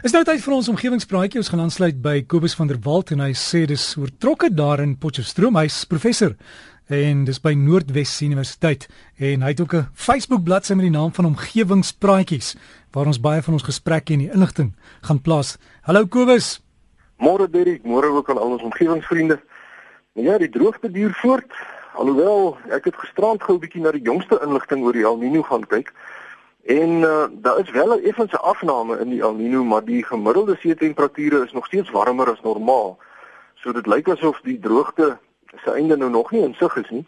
Is nou tyd vir ons omgewingspraatjie. Ons gaan aansluit by Kobus van der Walt en hy sê dis oortrokke daar in Potchefstroom. Hy's professor en dis by Noordwes Universiteit en hy het ook 'n Facebook bladsy met die naam van Omgewingspraatjies waar ons baie van ons gesprekke en die inligting gaan plaas. Hallo Kobus. Môre Derek, môre ook aan al ons omgewingsvriende. Nou ja, die droogte duur voort. Alhoewel ek het gisterand gou 'n bietjie na die jongste inligting oor die El Niño gaan kyk. En uh, daar is wel 'n effense afname in die El Niño, maar die gemiddelde see temperature is nog steeds warmer as normaal. So dit lyk asof die droogte se einde nou nog nie in sig is nie.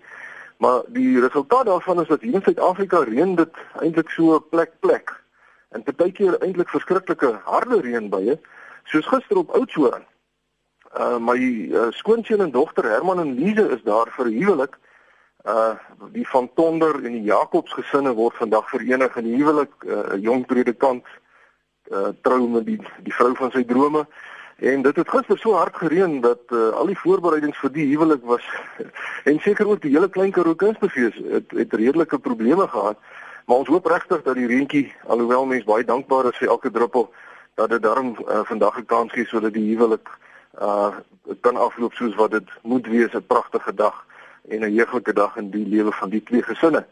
Maar die resultaat daarvan is dat hier in Suid-Afrika reën dit eintlik so plek plek. En partykeer eintlik verskriklike harde reënbuie, soos gister op Oudtshoorn. Uh my uh, skoonseun en dogter Herman en Lize is daar vir huwelik die van Tonder en die Jacobs gesinne word vandag verenig in huwelik 'n uh, jong predikant uh trou met die die vrou van sy drome. En dit het gister so hard gereën dat uh, al die voorbereidings vir die huwelik was en seker ook die hele klein Karoo Kunstefees het, het redelike probleme gehad. Maar ons hoop regtig dat die reentjie alhoewel mense baie dankbaar is vir elke druppel dat dit daarom uh, vandag 'n kans gee sodat die huwelik uh kan afloop soos wat dit moet wees 'n pragtige dag en 'n heuglike dag in die lewe van die twee gesinne.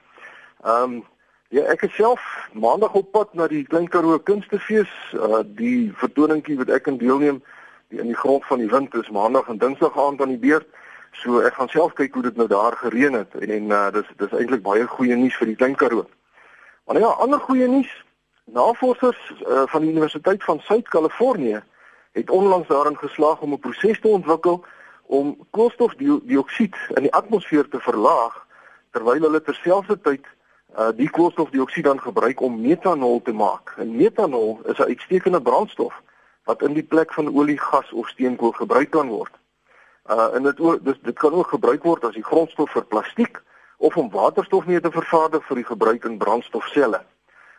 Ehm um, ja, ek is self maandag op pad na die Klein Karoo Kunstefees, uh die vertoningkie wat ek in deelneem, die in die grond van die wind is maandag en dinsdag aand aan die beurt. So ek gaan self kyk hoe dit nou daar gereën het en en uh, dis dis eintlik baie goeie nuus vir die Klein Karoo. Maar ja, ander goeie nuus. Navorsers uh, van die Universiteit van Suid-Kalifornië het onlangs daarin geslaag om 'n proses te ontwikkel om koolstofdioksied in die atmosfeer te verlaag terwyl hulle terselfdertyd uh, die koolstofdioksied dan gebruik om metanol te maak. En metanol is 'n uitstekende brandstof wat in die plek van olie, gas of steenkool gebruik kan word. Uh en dit ook dis dit kan ook gebruik word as die grondstof vir plastiek of om waterstof mee te vervaardig vir die gebruik in brandstofselle.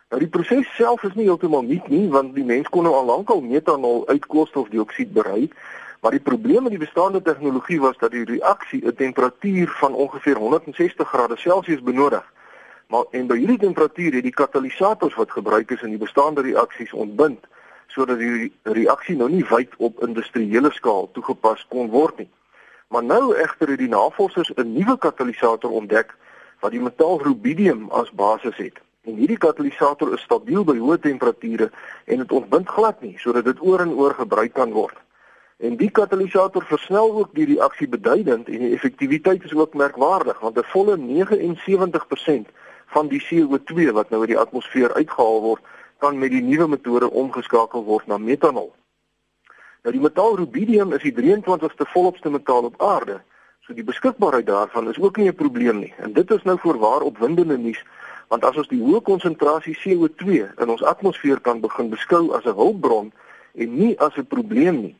Nou die proses self is nie heeltemal nuut nie want die mens kon nou al lank al metanol uit koolstofdioksied bereik Maar die probleem met die bestaande tegnologie was dat die reaksie 'n temperatuur van ongeveer 160 grade Celsius benodig. Maar en by hierdie temperatuur het die katalisators wat gebruik is in die bestaande reaksies ontbind sodat die reaksie nou nie wyd op industriële skaal toegepas kon word nie. Maar nou egter het die navorsers 'n nuwe katalisator ontdek wat die metaal rubidium as basis het. En hierdie katalisator is stabiel by hoë temperature en dit ontbind glad nie sodat dit oor en oor gebruik kan word. En die katalisator versnel ook die reaksie beduidend en die effektiwiteit is ook merkwaardig want 'n volle 79% van die CO2 wat nou uit die atmosfeer uitgehaal word, kan met die nuwe metode omgeskakel word na metanol. Nou die metaal rubidium is die 23ste volopste metaal op aarde. So die beskikbaarheid daarvan is ook nie 'n probleem nie. En dit is nou voorwaar opwindende nuus want as ons die hoë konsentrasie CO2 in ons atmosfeer kan begin beskou as 'n hulpbron en nie as 'n probleem nie,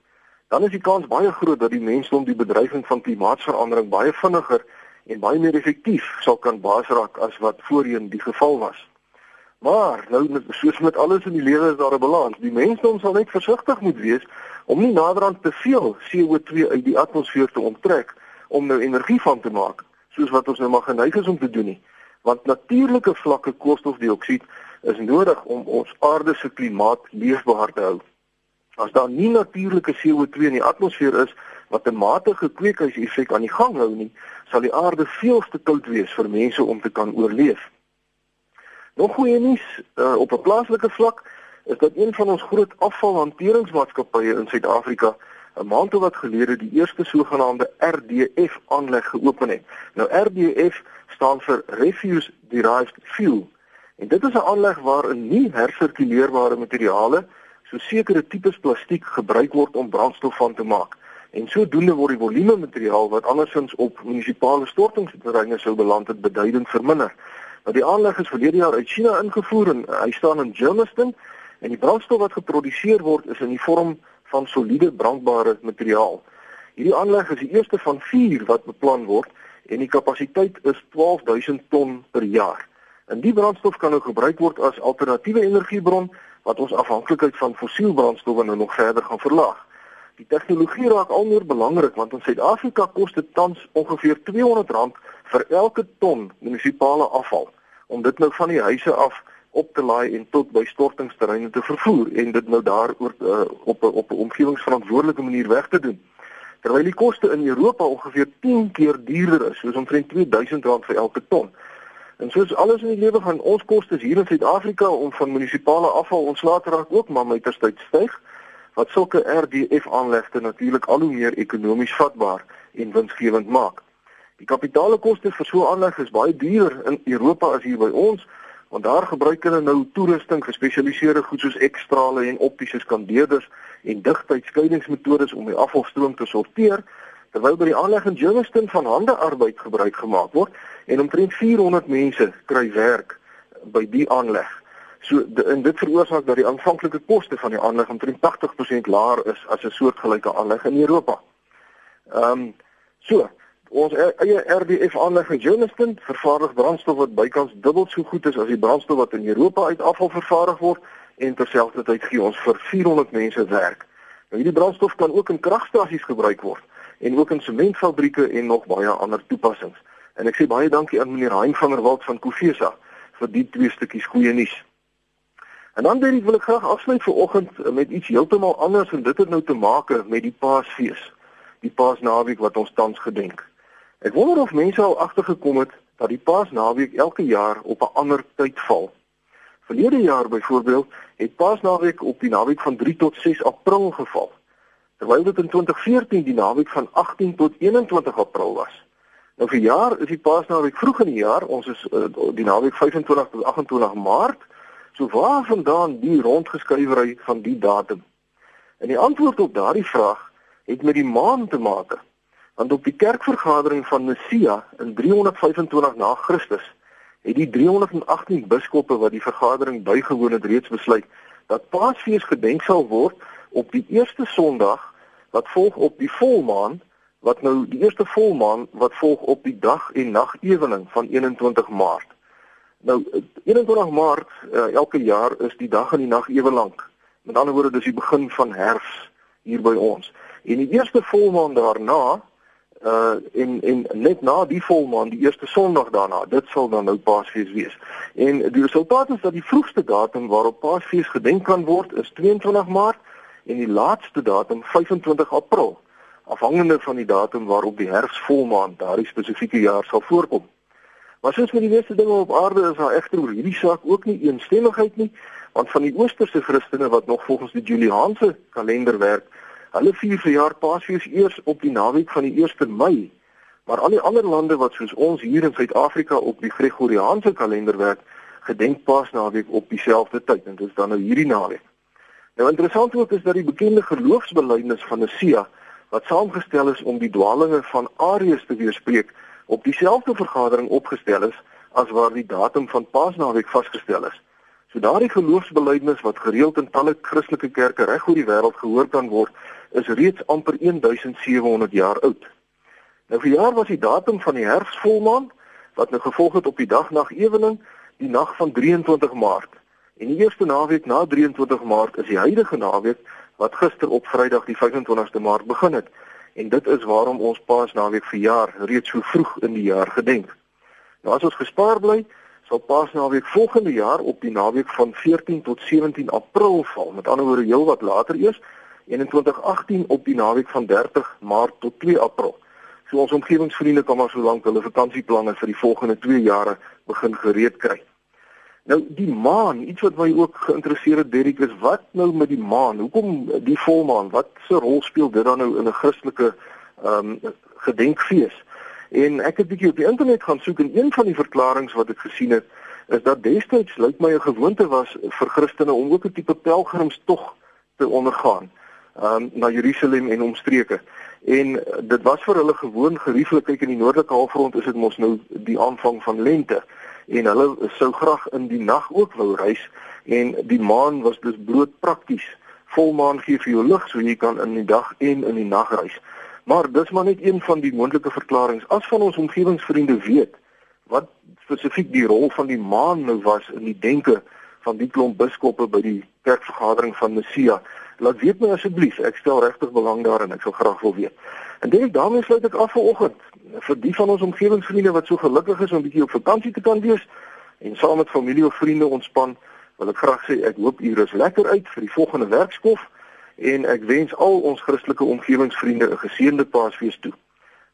dan is die kans baie groot dat die mensdom die bedreiging van klimaatsverandering baie vinniger en baie meer effektief sal kan baasraak as wat voorheen die geval was. Maar nou soos met alles in die lewe is daar 'n balans. Die mensdom sal net versigtig moet wees om nie naderhand te veel CO2 uit die atmosfeer te onttrek om nou energie van te maak, soos wat ons nou maar geneig is om te doen nie. Want natuurlike vlakke koolstofdioksied is nodig om ons aarde se klimaat leefbaar te hou. As daar nie natuurlike CO2 in die atmosfeer is wat 'n matige kweekhuiseffek aan die gang hou nie, sal die aarde veel te koud wees vir mense om te kan oorleef. Nog goeie nuus uh, op 'n plaaslike vlak is dat een van ons groot afvalhanteringsmaatskappye in Suid-Afrika 'n maand of wat gelede die eerste sogenaamde RDF aanleg geopen het. Nou RDF staan vir Refuse Derived Fuel. En dit is 'n aanleg waarin nie hersirkuleerbare materiale so sekere tipes plastiek gebruik word om brandstof van te maak. En sodoende word die volume materiaal wat andersins op munisipale stortingsterreine sou beland het beduidend verminder. Nou die aanleg is verlede jaar uit China ingevoer en hy staan in Germiston en die brandstof wat geproduseer word is in die vorm van soliede brandbare materiaal. Hierdie aanleg is die eerste van 4 wat beplan word en die kapasiteit is 12000 ton per jaar. En die brandstof kan nou gebruik word as alternatiewe energiebron wat ons afhanklikheid van fossielbrandstowwe nou nog verder gaan verlaag. Die tegnologie raak al meer belangrik want in Suid-Afrika kos dit tans ongeveer R200 vir elke ton munisipale afval om dit nou van die huise af op te laai en tot by stortingsterreine te vervoer en dit nou daar oor uh, op op 'n omgewingsverantwoordelike manier weg te doen. Terwyl die koste in Europa ongeveer 10 keer duurder is, soos omtrent R2000 vir elke ton. En soos alles in die lewe van ons kostes hier in Suid-Afrika om van munisipale afval ontslae te raak ook maar met tyd styg, wat sulke RDF aanlegte natuurlik al hoe meer ekonomies vatbaar en winsgewend maak. Die kapitaalkoste vir so 'n aanleg is baie duurder in Europa as hier by ons, want daar gebruik hulle nou toerusting, gespesialiseerde goed soos ekstrale en optiese skandeerders en digtheidsskeidingsmetodes om die afvalstroom te sorteer, terwyl by die aanleg in Germiston van handearbeid gebruik gemaak word en omtrent 400 mense kry werk by die aanleg. So en dit veroorsaak dat die aanvanklike koste van die aanleg omtrent 80% laer is as 'n soortgelyke aanleg in Europa. Ehm um, so Ons e-, eie RDF aanleg in Germiston vervaardig brandstof wat bykans dubbel so goed is as die brandstof wat in Europa uit afval vervaardig word en terselfdertyd gee ons vir 400 mense werk. Nou hierdie brandstof kan ook in kragstasies gebruik word en ook in sementfabrieke en nog baie ander toepassings. En ek sê baie dankie aan meneer Hein van der Walt van Kofesa vir die twee stukkies goeie nuus. En dan wil ek graag afsluit vir oggend met iets heeltemal anders en dit het nou te maak met die Paasfees. Die Paasnaweek wat ons tans gedenk. Ek wonder of mense al agtergekom het dat die Paasnaweek elke jaar op 'n ander tyd val. Verlede jaar byvoorbeeld het Paasnaweek op die naweek van 3 tot 6 April geval. Terwyl dit in 2014 die naweek van 18 tot 21 April was. Nou vir jaar is die Paasnaweek vroeg in die jaar, ons is uh, die naweek 25 tot 28 Maart. So waar vandaan die rondgeskuiwery van die datum? En die antwoord op daardie vraag het met die maan te maak want op die kerkvergadering van Nicea in 325 na Christus het die 318 biskoppe wat die vergadering bygewoon het reeds besluit dat Paasfees gedenk sal word op die eerste Sondag wat volg op die volmaan wat nou die eerste volmaan wat volg op die dag en nag ewening van 21 Maart. Nou 21 Maart uh, elke jaar is die dag en die nag ewe lank. Met ander woorde dis die begin van herfs hier by ons. En die eerste volmaan daarna uh en en net na die volmaan die eerste sonderdag daarna dit sal dan nou Paasfees wees. En die resultaat is dat die vroegste datum waarop Paasfees gedenk kan word is 22 Maart en die laatste datum 25 April afhangende van die datum waarop die herfsvolmaan daardie spesifieke jaar sal voorkom. Maar soos met die meeste dinge op aarde is daar egter oor hierdie saak ook nie eensstemmigheid nie want van die oosterse Christene wat nog volgens die Juliaanse kalender werk Hulle vier verjaar Paasfees eers op die naweek van die 1 Mei. Maar al die ander lande wat soos ons hier in Suid-Afrika op die Gregoriaanse kalender werk, gedenk Paasnaweek op dieselfde tyd en dit is dan nou hierdie naweek. Nou interessant ook is dat die bekende geloofsbelijdenis van Nicea wat saamgestel is om die dwalinge van Arius te weerspreek, op dieselfde vergadering opgestel is as waar die datum van Paasnaweek vasgestel is. So daardie geloofsbelijdenis wat gereeld in talle Christelike kerke reg oor die wêreld gehoor kan word, is reeds amper 1700 jaar oud. Nou vir jaar was die datum van die herfsvolmaan wat nou gevolg het op die dag nag ewening, die nag van 23 Maart. En die eerste naweek na 23 Maart is die huidige naweek wat gister op Vrydag die 25ste Maart begin het. En dit is waarom ons Paasnaweek vir jaar reeds so vroeg in die jaar gedenk. Nou as ons gespaar bly, sal Paasnaweek volgende jaar op die naweek van 14 tot 17 April val. Met ander woorde heel wat later eers en in 2018 op die naweek van 30 Maart tot 2 April. So ons omgewingsvriende kan maar so lank hulle vakansieplanne vir die volgende 2 jare begin gereed kry. Nou die maan, iets wat my ook geïnteresseer het Derrick is wat nou met die maan? Hoekom die volmaan? Wat se rol speel dit dan nou in 'n Christelike ehm um, gedenkfees? En ek het bietjie op die internet gaan soek en een van die verklaringe wat ek gesien het is dat destyds lyk my 'n gewoonte was vir Christene om ook 'n tipe pelgrimstog te ondergaan um, na Jerusalem en omstreke. En dit was vir hulle gewoon gerieflik in die noordelike halfrond is dit mos nou die aanvang van lente en hulle sou graag in die nag ook wou reis en die maan was dus bloot prakties. Volmaan gee vir jou lig so jy kan in die dag en in die nag reis. Maar dis maar net een van die moontlike verklaringe. As van ons omgewingsvriende weet wat spesifiek die rol van die maan nou was in die denke van die klomp biskoppe by die kerkvergadering van Messia, laat weet my asseblief. Ek stel regtig belang daarin. Ek sal graag wil weet. En dit daarmee sluit ek af vir oggend. Vir die van ons omgewingsvriende wat so gelukkig is om 'n bietjie op vakansie te kan wees, en saam met familie of vriende ontspan, wil ek graag sê ek hoop u rus lekker uit vir die volgende werkskof en ek wens al ons Christelike omgewingsvriende 'n geseënde Paasfees toe.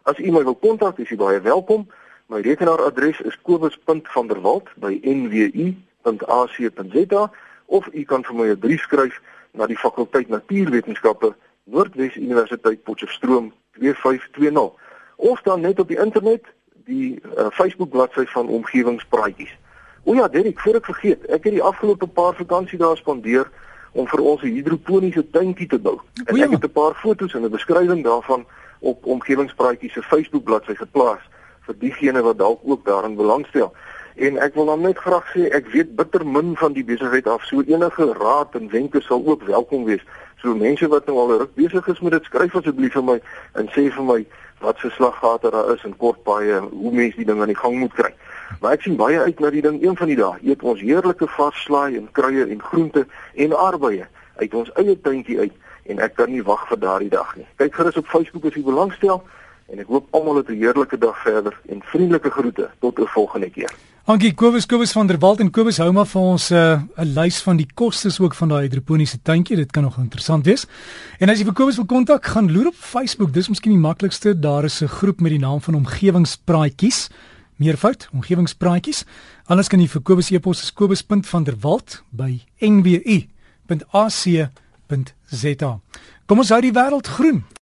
As u my wil kontak, is u baie welkom. My rekenaaradres is kobus.vanderwalt@nwu.ac.za of u kan vir my 'n brief skryf na die fakulteit Natuurwetenskappe Noordwes Universiteit Potchefstroom 2520 of dan net op die internet die uh, Facebook bladsy van omgewingspraatjies. O ja, Derek, voor ek vergeet, ek het die afgelope paar vakansie daar spandeer om vir ons 'n hidroponiese tuintjie te bou. En ek het 'n paar foto's en 'n beskrywing daarvan op omgewingspraatjies se Facebook bladsy geplaas vir diegene wat dalk ook daarin belangstel. En ek wil dan net graag sê ek weet bitter min van die besigheid af. So enige raad en wenke sal ook welkom wees. So mense wat nou al ruk besig is met dit, skryf asseblief vir my en sê vir my wat se slaggate daar is en kort baie hoe mense die ding aan die gang moet kry. Maar ek sien baie uit na die ding een van die dae. Eet ons heerlike vars slaai en kruie en groente en arbeye uit ons eie tuintjie uit en ek kan nie wag vir daardie dag nie. Kyk gerus op Facebook as jy belangstel en ek hoop almal het 'n heerlike dag verder en vriendelike groete tot 'n volgende keer. Dankie Kobus Kobus van der Walt en Kobus hou maar vir ons 'n uh, 'n lys van die kostes ook van daai hidroponiese tuintjie. Dit kan nog interessant wees. En as jy vir Kobus wil kontak, gaan loer op Facebook. Dis miskien die maklikste. Daar is 'n groep met die naam van Omgewingspraatjies meervoud omgewingspraatjies. Anders kan jy vir Kobus e-pos is kobus.vanderwalt@nwu.ac.za. Kom ons hou die wêreld groen.